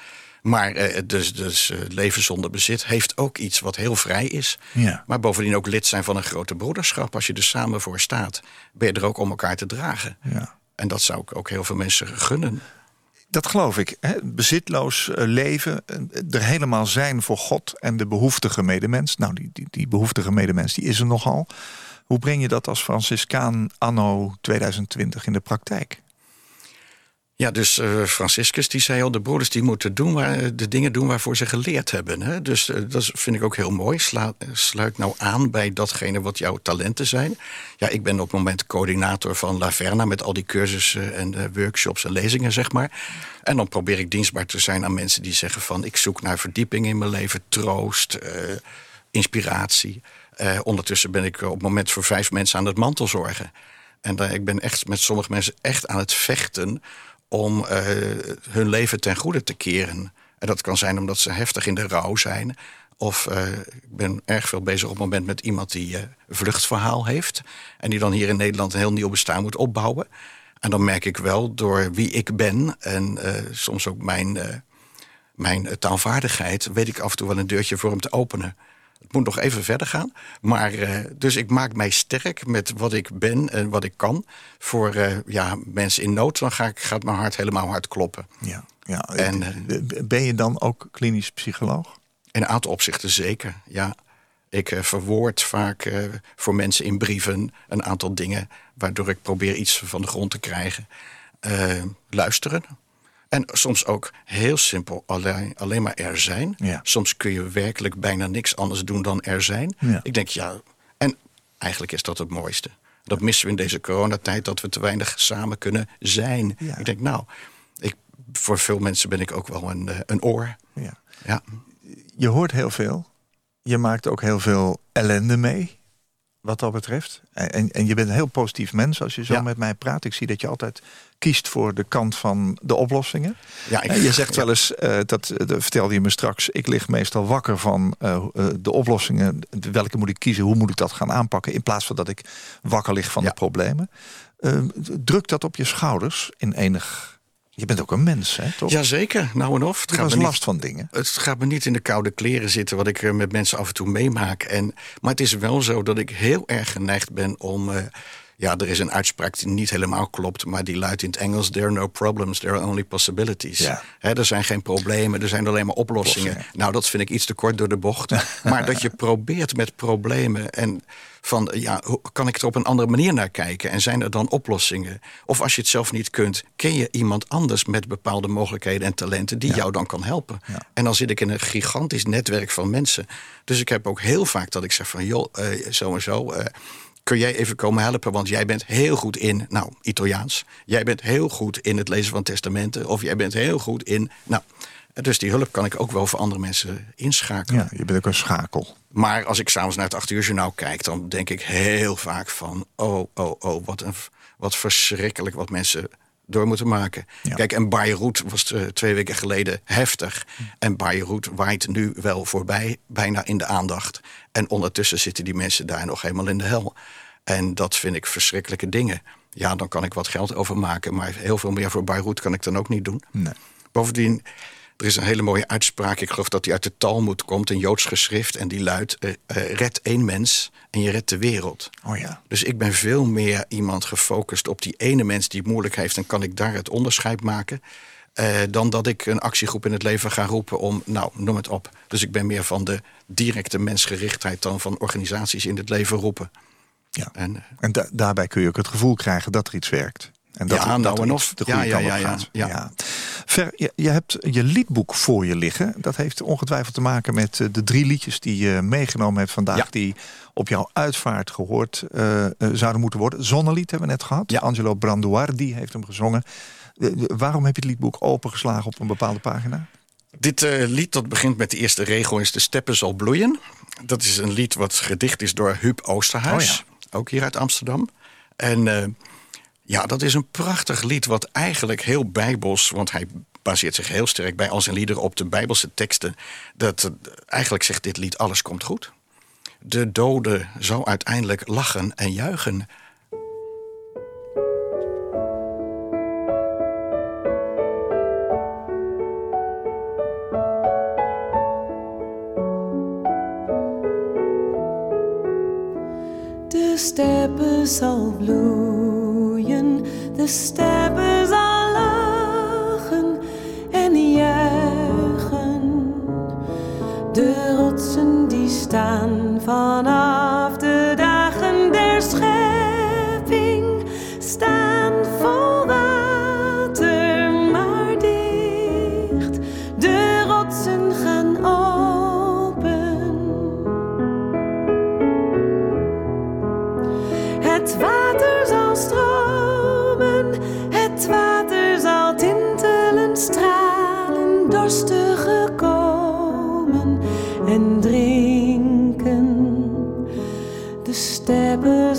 Maar eh, dus, dus eh, leven zonder bezit heeft ook iets wat heel vrij is. Ja. Maar bovendien ook lid zijn van een grote broederschap. Als je er samen voor staat, ben je er ook om elkaar te dragen. Ja. En dat zou ik ook heel veel mensen gunnen. Dat geloof ik. Hè? Bezitloos eh, leven, er helemaal zijn voor God en de behoeftige medemens. Nou, die, die, die behoeftige medemens die is er nogal. Hoe breng je dat als Franciscaan anno 2020 in de praktijk? Ja, dus eh, Franciscus die zei al, de broeders die moeten doen waar, de dingen doen waarvoor ze geleerd hebben. Hè? Dus eh, dat vind ik ook heel mooi. Eh, sluit nou aan bij datgene wat jouw talenten zijn. Ja, ik ben op het moment coördinator van La Verna met al die cursussen en eh, workshops en lezingen, zeg maar. En dan probeer ik dienstbaar te zijn aan mensen die zeggen van ik zoek naar verdieping in mijn leven, troost, eh, inspiratie. Eh, ondertussen ben ik op het moment voor vijf mensen aan het mantelzorgen. En ik ben echt met sommige mensen echt aan het vechten om eh, hun leven ten goede te keren. En dat kan zijn omdat ze heftig in de rouw zijn. Of eh, ik ben erg veel bezig op het moment met iemand die eh, vluchtverhaal heeft. En die dan hier in Nederland een heel nieuw bestaan moet opbouwen. En dan merk ik wel door wie ik ben en soms ook mijn, mijn taalvaardigheid, weet ik af en toe wel een deurtje voor hem te openen. Het moet nog even verder gaan. Maar eh, dus ik maak mij sterk met wat ik ben en wat ik kan. Voor eh, ja, mensen in nood, dan ga ik, gaat mijn hart helemaal hard kloppen. Ja, ja. En, Eh, ben je dan ook klinisch psycholoog? In een aantal opzichten zeker, ja. Ik verwoord vaak voor mensen in brieven een aantal dingen... waardoor ik probeer iets van de grond te krijgen. Eh, luisteren. En soms ook heel simpel alleen, alleen maar er zijn. Ja. Soms kun je werkelijk bijna niks anders doen dan er zijn. Ja. Ik denk, ja, en eigenlijk is dat het mooiste. Dat missen we in deze coronatijd, dat we te weinig samen kunnen zijn. Ja. Ik denk, nou, ik, voor veel mensen ben ik ook wel een, eh, een oor. Ja. Ja. Je hoort heel veel. Je maakt ook heel veel ellende mee. Wat dat betreft. En, en je bent een heel positief mens als je zo Ja. met mij praat. Ik zie dat je altijd kiest voor de kant van de oplossingen. Ja, ik- Eh, je zegt ja. wel eens, eh, dat, dat vertelde je me straks, ik lig meestal wakker van de oplossingen. Welke moet ik kiezen? Hoe moet ik dat gaan aanpakken? In plaats van dat ik wakker lig van Ja. de problemen. Eh, drukt dat op je schouders in enig... Je bent ook een mens, hè, toch? Jazeker, nou en of. Het je gaat, me niet, last van dingen. het gaat me niet in de koude kleren zitten... wat ik eh, met mensen af en toe meemaak. En, maar het is wel zo dat ik heel erg geneigd ben om... eh, ja, er is een uitspraak die niet helemaal klopt... maar die luidt in het Engels... there are no problems, there are only possibilities. Ja. Er zijn geen problemen, er zijn alleen maar oplossingen. Oplossingen. Nou, dat vind ik iets te kort door de bocht. (laughs) maar dat je probeert met problemen... en van, ja, hoe kan ik er op een andere manier naar kijken? En zijn er dan oplossingen? Of als je het zelf niet kunt, ken je iemand anders met bepaalde mogelijkheden en talenten die jou dan kan helpen? Ja. En dan zit ik in een gigantisch netwerk van mensen. Dus ik heb ook heel vaak dat ik zeg van, joh, eh, zo en zo. eh, kun jij even komen helpen? Want jij bent heel goed in, nou, Italiaans. Jij bent heel goed in het lezen van testamenten. Of jij bent heel goed in, nou... Dus die hulp kan ik ook wel voor andere mensen inschakelen. Ja, je bent ook een schakel. Maar als ik s'avonds naar het 8 uur journaal kijk, dan denk ik heel vaak van: oh, oh, oh, wat, een, wat verschrikkelijk wat mensen door moeten maken. Ja. Kijk, en Beirut was eh, twee weken geleden heftig. En Beirut waait nu wel voorbij, bijna in de aandacht. En ondertussen zitten die mensen daar nog helemaal in de hel. En dat vind ik verschrikkelijke dingen. Ja, dan kan ik wat geld overmaken. Maar heel veel meer voor Beirut kan ik dan ook niet doen. Nee. Bovendien, er is een hele mooie uitspraak. Ik geloof dat die uit de Talmud komt, een Joods geschrift. En die luidt, eh, eh, red één mens en je redt de wereld. Oh ja. Dus ik ben veel meer iemand gefocust op die ene mens die het moeilijk heeft... en kan ik daar het onderscheid maken... eh, dan dat ik een actiegroep in het leven ga roepen om, nou, noem het op. Dus ik ben meer van de directe mensgerichtheid... dan van organisaties in het leven roepen. Ja. En, En da- daarbij kun je ook het gevoel krijgen dat er iets werkt. En dat, Ja, nou dat en iets of. de Ja, goede ja, kant ja, op ja, gaat. ja. Ver, je, je hebt je liedboek voor je liggen. Dat heeft ongetwijfeld te maken met eh, de drie liedjes die je meegenomen hebt vandaag. Ja. Die op jouw uitvaart gehoord eh, eh, zouden moeten worden. Zonnelied hebben we net gehad. Ja. Angelo Branduardi heeft hem gezongen. Waarom heb je het liedboek opengeslagen op een bepaalde pagina? Dit lied dat begint met de eerste regel is De steppen zal bloeien. Dat is een lied wat gedicht is door Huub Oosterhuis. Ook hier uit Amsterdam. En ja, dat is een prachtig lied wat eigenlijk heel bijbels... want hij baseert zich heel sterk bij al zijn liederen op de bijbelse teksten. Dat, eigenlijk zegt dit lied alles komt goed. De dode zou uiteindelijk lachen en juichen. De steppen zal bloeien, de steppen zal lachen en juichen. De rotsen die staan vanaf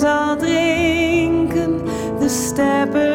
zal drinken, de steppen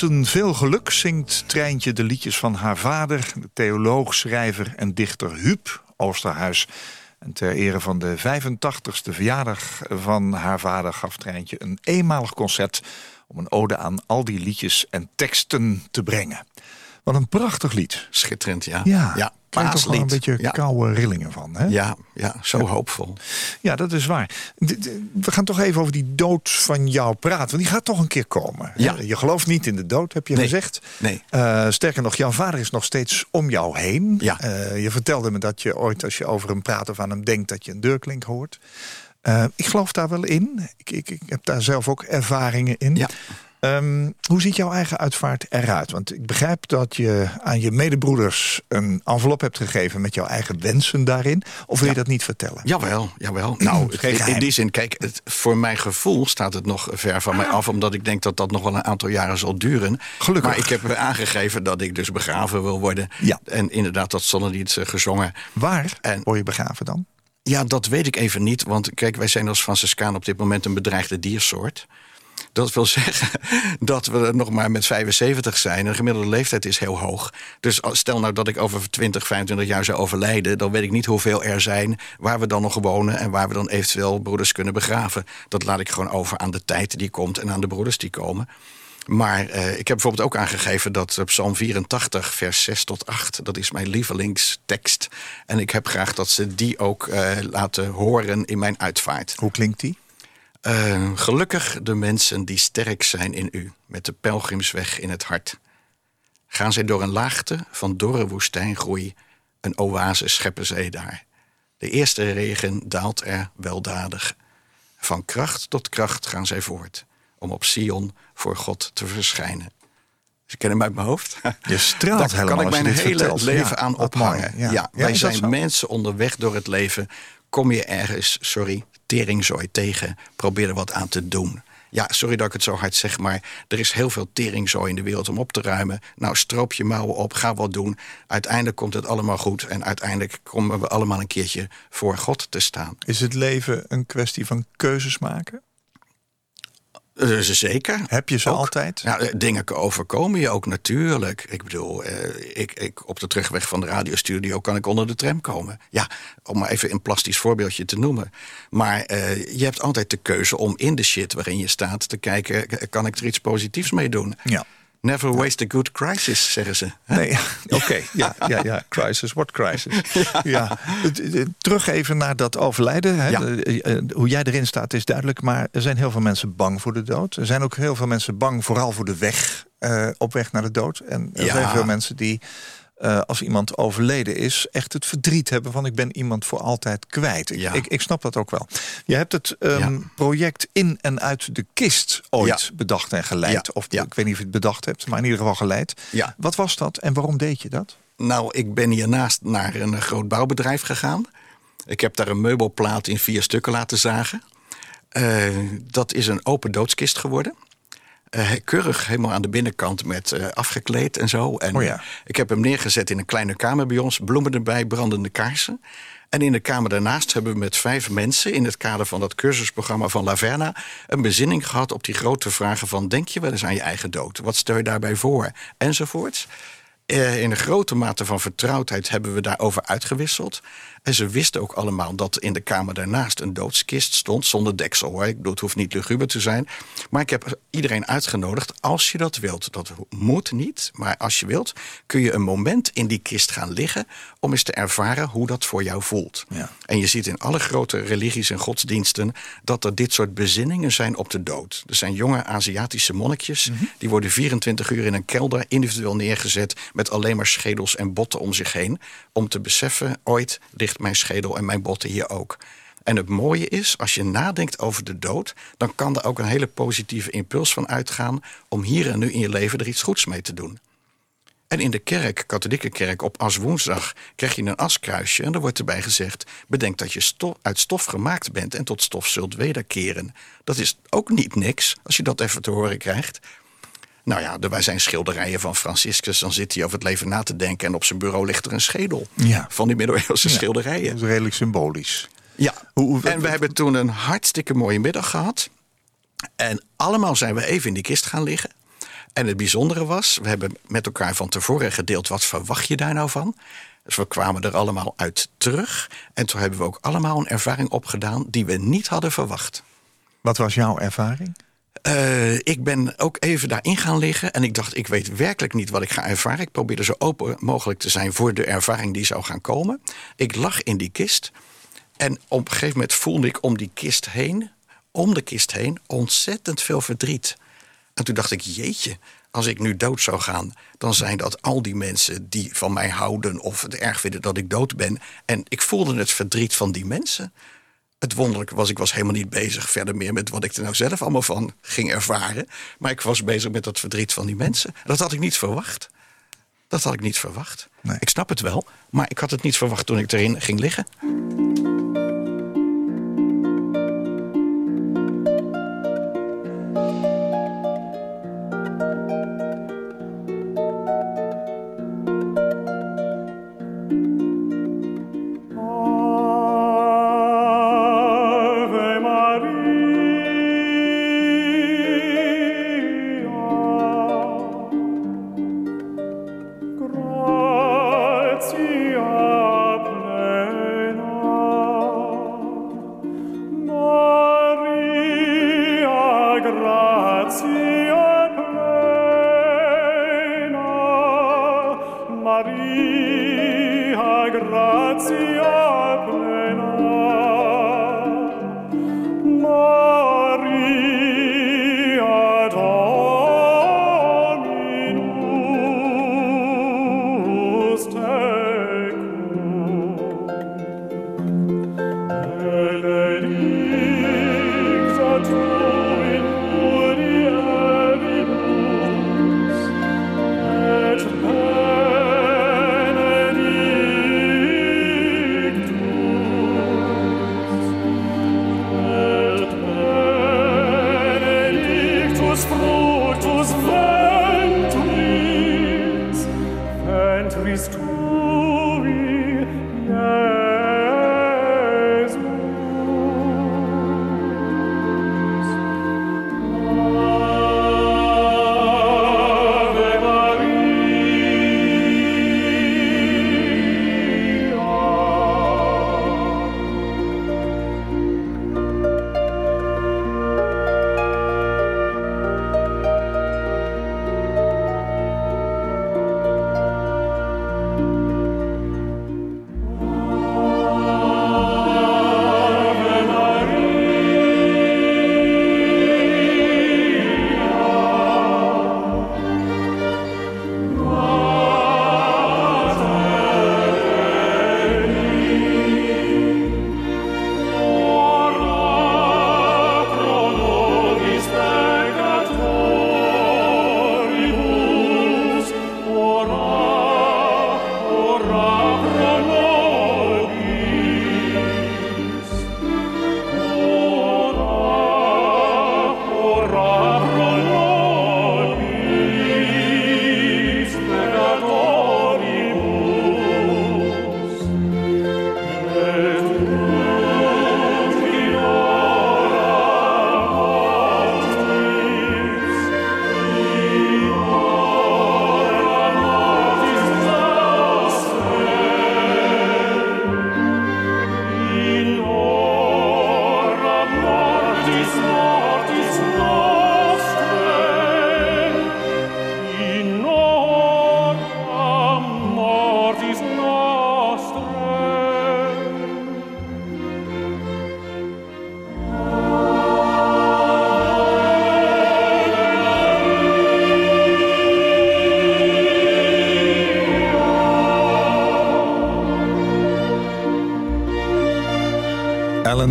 Mensen veel geluk zingt Treintje de liedjes van haar vader, de theoloog, schrijver en dichter Huub Oosterhuis. En ter ere van de 85ste verjaardag van haar vader gaf Treintje een eenmalig concert om een ode aan al die liedjes en teksten te brengen. Wat een prachtig lied. Schitterend, ja. Ja, ja krijg toch wel een beetje ja. koude rillingen van. Hè? Ja, ja, zo hoopvol. Ja, dat is waar. We gaan toch even over die dood van jou praten. Want die gaat toch een keer komen. Ja. Je gelooft niet in de dood, heb je Nee. gezegd. Nee. Eh, sterker nog, jouw vader is nog steeds om jou heen. Ja. Eh, je vertelde me dat je ooit, als je over hem praat of aan hem denkt... dat je een deurklink hoort. Eh, ik geloof daar wel in. Ik, ik, ik heb daar zelf ook ervaringen in. Ja. Ehm, hoe ziet jouw eigen uitvaart eruit? Want ik begrijp dat je aan je medebroeders een envelop hebt gegeven met jouw eigen wensen daarin. Of wil je dat niet vertellen? Jawel, jawel. Nou, (clears throat) in, die zin, kijk, het, voor mijn gevoel staat het nog ver van mij af, omdat ik denk dat dat nog wel een aantal jaren zal duren. Gelukkig. Maar ik heb aangegeven dat ik dus begraven wil worden. Ja. En inderdaad, dat zonnelied eh, gezongen. Waar En- word je begraven dan? Ja, dat weet ik even niet. Want kijk, wij zijn als Franciscaan op dit moment een bedreigde diersoort. Dat wil (laughs) zeggen dat we nog maar met 75 zijn. De gemiddelde leeftijd is heel hoog. Dus stel nou dat ik over 20, 25 jaar zou overlijden... dan weet ik niet hoeveel er zijn, waar we dan nog wonen... en waar we dan eventueel broeders kunnen begraven. Dat laat ik gewoon over aan de tijd die komt en aan de broeders die komen. Maar eh, ik heb bijvoorbeeld ook aangegeven dat Psalm 84, vers 6 tot 8, dat is mijn lievelingstekst. En ik heb graag dat ze die ook eh, laten horen in mijn uitvaart. Hoe klinkt die? Eh, gelukkig de mensen die sterk zijn in u, met de pelgrimsweg in het hart. Gaan zij door een laagte van dorre woestijngroei, een oase scheppen zij daar. De eerste regen daalt er weldadig. Van kracht tot kracht gaan zij voort, om op Sion voor God te verschijnen. Ze kennen hem uit mijn hoofd. Je straalt (laughs) Daar helemaal kan ik als je mijn hele vertelt. leven Ja, aan ophangen. mooi. Ja. Wij zijn mensen onderweg door het leven. Kom je ergens, sorry, teringzooi tegen. Probeer er wat aan te doen. Ja, sorry dat ik het zo hard zeg, maar er is heel veel teringzooi in de wereld om op te ruimen. Nou, stroop je mouwen op, ga wat doen. Uiteindelijk komt het allemaal goed. En uiteindelijk komen we allemaal een keertje voor God te staan. Is het leven een kwestie van keuzes maken? Eh, zeker. Heb je ze Ook. altijd? Ja, eh, dingen overkomen je ook natuurlijk. Ik bedoel, eh, ik, ik, op de terugweg van de radiostudio kan ik onder de tram komen. Ja, om maar even een plastisch voorbeeldje te noemen. Maar eh, je hebt altijd de keuze om in de shit waarin je staat te kijken... kan ik er iets positiefs mee doen? Ja. Never waste a good crisis, zeggen ze. Nee, (laughs) oké. Ja, ja, ja. Crisis, what crisis? (laughs) Ja. Terug even naar dat overlijden. Hè. Ja. Eh, eh, Hoe jij erin staat is duidelijk. Maar er zijn heel veel mensen bang voor de dood. Er zijn ook heel veel mensen bang vooral voor de weg. eh, op weg naar de dood. En er Ja. zijn veel mensen die... eh, als iemand overleden is, echt het verdriet hebben van ik ben iemand voor altijd kwijt. Ik, Ja. ik, ik snap dat ook wel. Je hebt het ehm, Ja. project In en Uit de Kist ooit Ja. bedacht en geleid. Of Ja. ik weet niet of je het bedacht hebt, maar in ieder geval geleid. Ja. Wat was dat en waarom deed je dat? Nou, ik ben hiernaast naar een groot bouwbedrijf gegaan. Ik heb daar een meubelplaat in vier stukken laten zagen. Eh, dat is een open doodskist geworden. Eh, keurig helemaal aan de binnenkant met eh, afgekleed en zo. En Oh ja. ik heb hem neergezet in een kleine kamer bij ons. Bloemen erbij, brandende kaarsen. En in de kamer daarnaast hebben we met vijf mensen... in het kader van dat cursusprogramma van Laverna... een bezinning gehad op die grote vragen van... denk je wel eens aan je eigen dood? Wat stel je daarbij voor? Enzovoorts. Eh, in een grote mate van vertrouwdheid hebben we daarover uitgewisseld. En ze wisten ook allemaal dat in de kamer daarnaast een doodskist stond zonder deksel. Hoor. Ik bedoel, het hoeft niet luguber te zijn. Maar ik heb iedereen uitgenodigd, als je dat wilt. Dat moet niet, maar als je wilt, kun je een moment in die kist gaan liggen om eens te ervaren hoe dat voor jou voelt. Ja. En je ziet in alle grote religies en godsdiensten dat er dit soort bezinningen zijn op de dood. Er zijn jonge Aziatische monnikjes, die worden 24 uur in een kelder individueel neergezet met alleen maar schedels en botten om zich heen. Om te beseffen, ooit ligt mijn schedel en mijn botten hier ook. En het mooie is, als je nadenkt over de dood, dan kan er ook een hele positieve impuls van uitgaan om hier en nu in je leven er iets goeds mee te doen. En in de kerk, katholieke kerk, op aswoensdag krijg je een askruisje. En er wordt erbij gezegd: bedenk dat je uit stof gemaakt bent en tot stof zult wederkeren. Dat is ook niet niks als je dat even te horen krijgt. Nou ja, er zijn schilderijen van Franciscus. Dan zit hij over het leven na te denken. En op zijn bureau ligt er een schedel Ja. van die middeleeuwse Ja, schilderijen. Dat is redelijk symbolisch. Ja, en we hebben toen een hartstikke mooie middag gehad. En allemaal zijn we even in die kist gaan liggen. En het bijzondere was, we hebben met elkaar van tevoren gedeeld... wat verwacht je daar nou van? Dus we kwamen er allemaal uit terug. En toen hebben we ook allemaal een ervaring opgedaan... die we niet hadden verwacht. Wat was jouw ervaring? Uh, ik ben ook even daarin gaan liggen en ik dacht, ik weet werkelijk niet wat ik ga ervaren. Ik probeerde zo open mogelijk te zijn voor de ervaring die zou gaan komen. Ik lag in die kist en op een gegeven moment voelde ik om die kist heen, om de kist heen, ontzettend veel verdriet. En toen dacht ik, jeetje, als ik nu dood zou gaan, dan zijn dat al die mensen die van mij houden of het erg vinden dat ik dood ben. En ik voelde het verdriet van die mensen het wonderlijke was, ik was helemaal niet bezig verder meer met wat ik er nou zelf allemaal van ging ervaren. Maar ik was bezig met dat verdriet van die mensen. dat had ik niet verwacht. Dat had ik niet verwacht. Nee. Ik snap het wel, maar ik had het niet verwacht toen ik erin ging liggen. Maria, gratia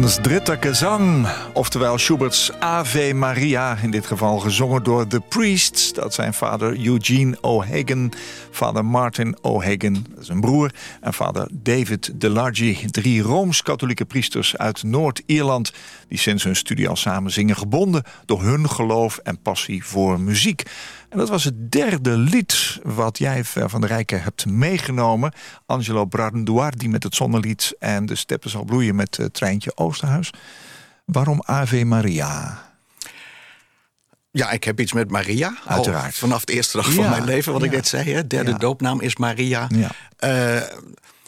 Ellen's Dritte Gezang, oftewel Schubert's Ave Maria, in dit geval gezongen door The Priests. Dat zijn vader Eugene O'Hagan, vader Martin O'Hagan, een broer, en vader David DeLargy. Drie Rooms-katholieke priesters uit Noord-Ierland die sinds hun studie al samen zingen, gebonden door hun geloof en passie voor muziek. En dat was het derde lied wat jij van de Rijken hebt meegenomen. Angelo Branduardi met het zonnelied en De Steppen zal bloeien met het Treintje Oosterhuis. Waarom Ave Maria? Ja, ik heb iets met Maria. Al Uiteraard. vanaf de eerste dag van mijn leven, wat ik net zei. Hè? Derde Ja. doopnaam is Maria. Ja. Eh,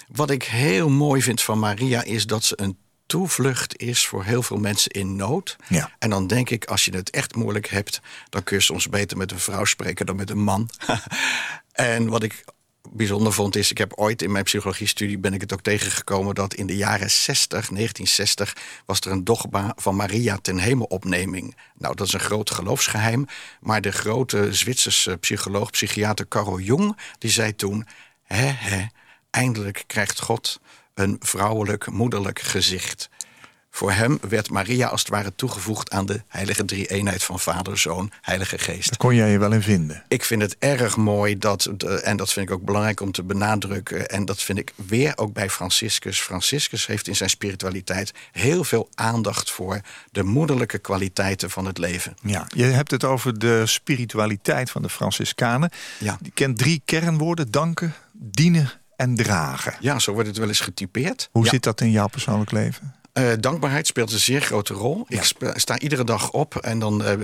wat ik heel mooi vind van Maria is dat ze een toevlucht is voor heel veel mensen in nood. Ja. En dan denk ik, als je het echt moeilijk hebt, dan kun je soms beter met een vrouw spreken dan met een man. (laughs) en wat ik bijzonder vond is, ik heb ooit in mijn psychologiestudie ben ik het ook tegengekomen dat in de jaren 60, 1960, was er een dogma van Maria ten hemelopneming. Nou, dat is een groot geloofsgeheim, maar de grote Zwitserse psycholoog, psychiater Carl Jung, die zei toen: hè, hè, eindelijk krijgt God een vrouwelijk, moederlijk gezicht. Voor hem werd Maria als het ware toegevoegd aan de heilige drie-eenheid van Vader, Zoon, Heilige Geest. Daar kon jij je wel in vinden. Ik vind het erg mooi dat, en dat vind ik ook belangrijk om te benadrukken, en dat vind ik weer ook bij Franciscus. Franciscus heeft in zijn spiritualiteit heel veel aandacht voor de moederlijke kwaliteiten van het leven. Ja, je hebt het over de spiritualiteit van de Franciscanen. Ja. Die kent drie kernwoorden: danken, dienen en dragen. Ja, zo wordt het wel eens getypeerd. Hoe Ja. zit dat in jouw persoonlijk leven? Eh, dankbaarheid speelt een zeer grote rol. Ik sta iedere dag op en dan eh,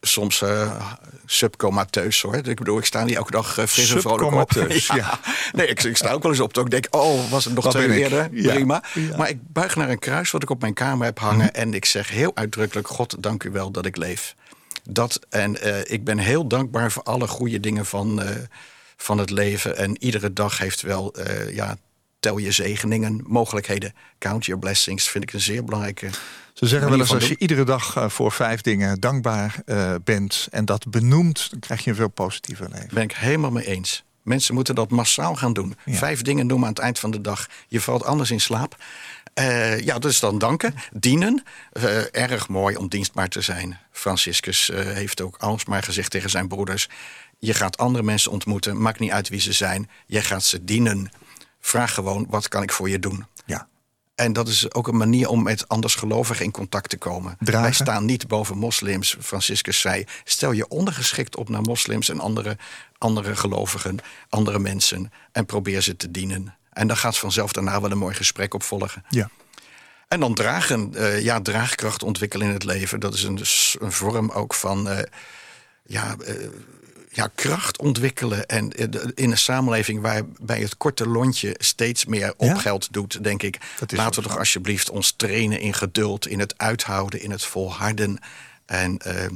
soms eh subcomateus hoor. Ik bedoel, ik sta niet elke dag fris en vrolijk op. (laughs) Ja. Nee, ik, ik sta ook wel eens op dat ik denk, oh, was het nog Wat twee eerder? Ja. Prima. Mhm. Maar ik buig naar een kruis wat ik op mijn kamer heb hangen en ik zeg heel uitdrukkelijk, God, dank u wel dat ik leef. Dat, en ik ben heel dankbaar voor alle goede dingen van, van het leven. En iedere dag heeft wel, ja, tel je zegeningen, mogelijkheden. Count your blessings, vind ik een zeer belangrijke. Ze zeggen wel eens, als je doen. iedere dag eh, voor vijf dingen dankbaar eh, bent en dat benoemt, dan krijg je een veel positiever leven. Ben ik helemaal mee eens. Mensen moeten dat massaal gaan doen. Ja. Vijf dingen noemen aan het eind van de dag. Je valt anders in slaap. Eh, ja, dus dan danken. Dienen. Erg mooi om dienstbaar te zijn. Franciscus heeft ook alsmaar gezegd tegen zijn broeders... je gaat andere mensen ontmoeten, maakt niet uit wie ze zijn. Jij gaat ze dienen. Vraag gewoon, wat kan ik voor je doen? Ja. En dat is ook een manier om met andersgelovigen in contact te komen. Dragen. Wij staan niet boven moslims. Franciscus zei: stel je ondergeschikt op naar moslims en andere, andere gelovigen, andere mensen. En probeer ze te dienen. En dan gaat vanzelf daarna wel een mooi gesprek op volgen. Ja. En dan dragen, eh, ja, draagkracht ontwikkelen in het leven. Dat is een vorm ook van eh, ja, eh, ja, kracht ontwikkelen. En eh, in een samenleving waarbij het korte lontje steeds meer Ja? opgeld doet, denk ik. Laten we toch alsjeblieft ons trainen in geduld, in het uithouden, in het volharden. En eh,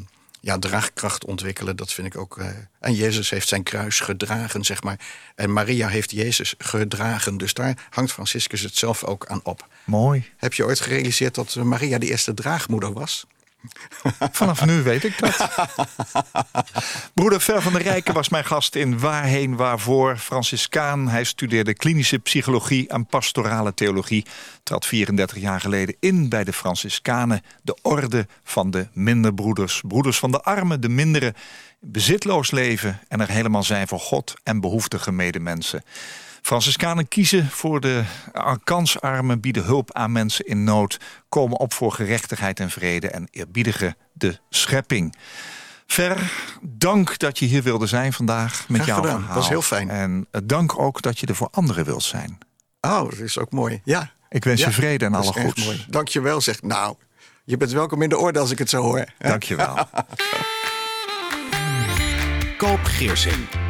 ja, draagkracht ontwikkelen, dat vind ik ook. eh, en Jezus heeft zijn kruis gedragen, zeg maar. En Maria heeft Jezus gedragen. Dus daar hangt Franciscus het zelf ook aan op. Mooi. Heb je ooit gerealiseerd dat Maria de eerste draagmoeder was? Vanaf nu weet ik dat. (laughs) Broeder Ver van der Rijken was mijn gast in Waarheen Waarvoor. Franciscaan. Hij studeerde klinische psychologie en pastorale theologie. Trad 34 jaar geleden in bij de Franciscanen. De orde van de minderbroeders. Broeders van de armen, de minderen. Bezitloos leven en er helemaal zijn voor God en behoeftige medemensen. Franciscanen kiezen voor de kansarmen, bieden hulp aan mensen in nood, komen op voor gerechtigheid en vrede en eerbiedigen de schepping. Ver, dank dat je hier wilde zijn vandaag met gedaan. verhaal. Was heel fijn. En eh, dank ook dat je er voor anderen wilt zijn. Oh, dat is ook mooi. Ja. Ik wens Ja, je vrede en dat alle goeds. Dank je wel, zegt. Nou, je bent welkom in de orde als ik het zo hoor. Dank je wel. (laughs) Koop Geersing.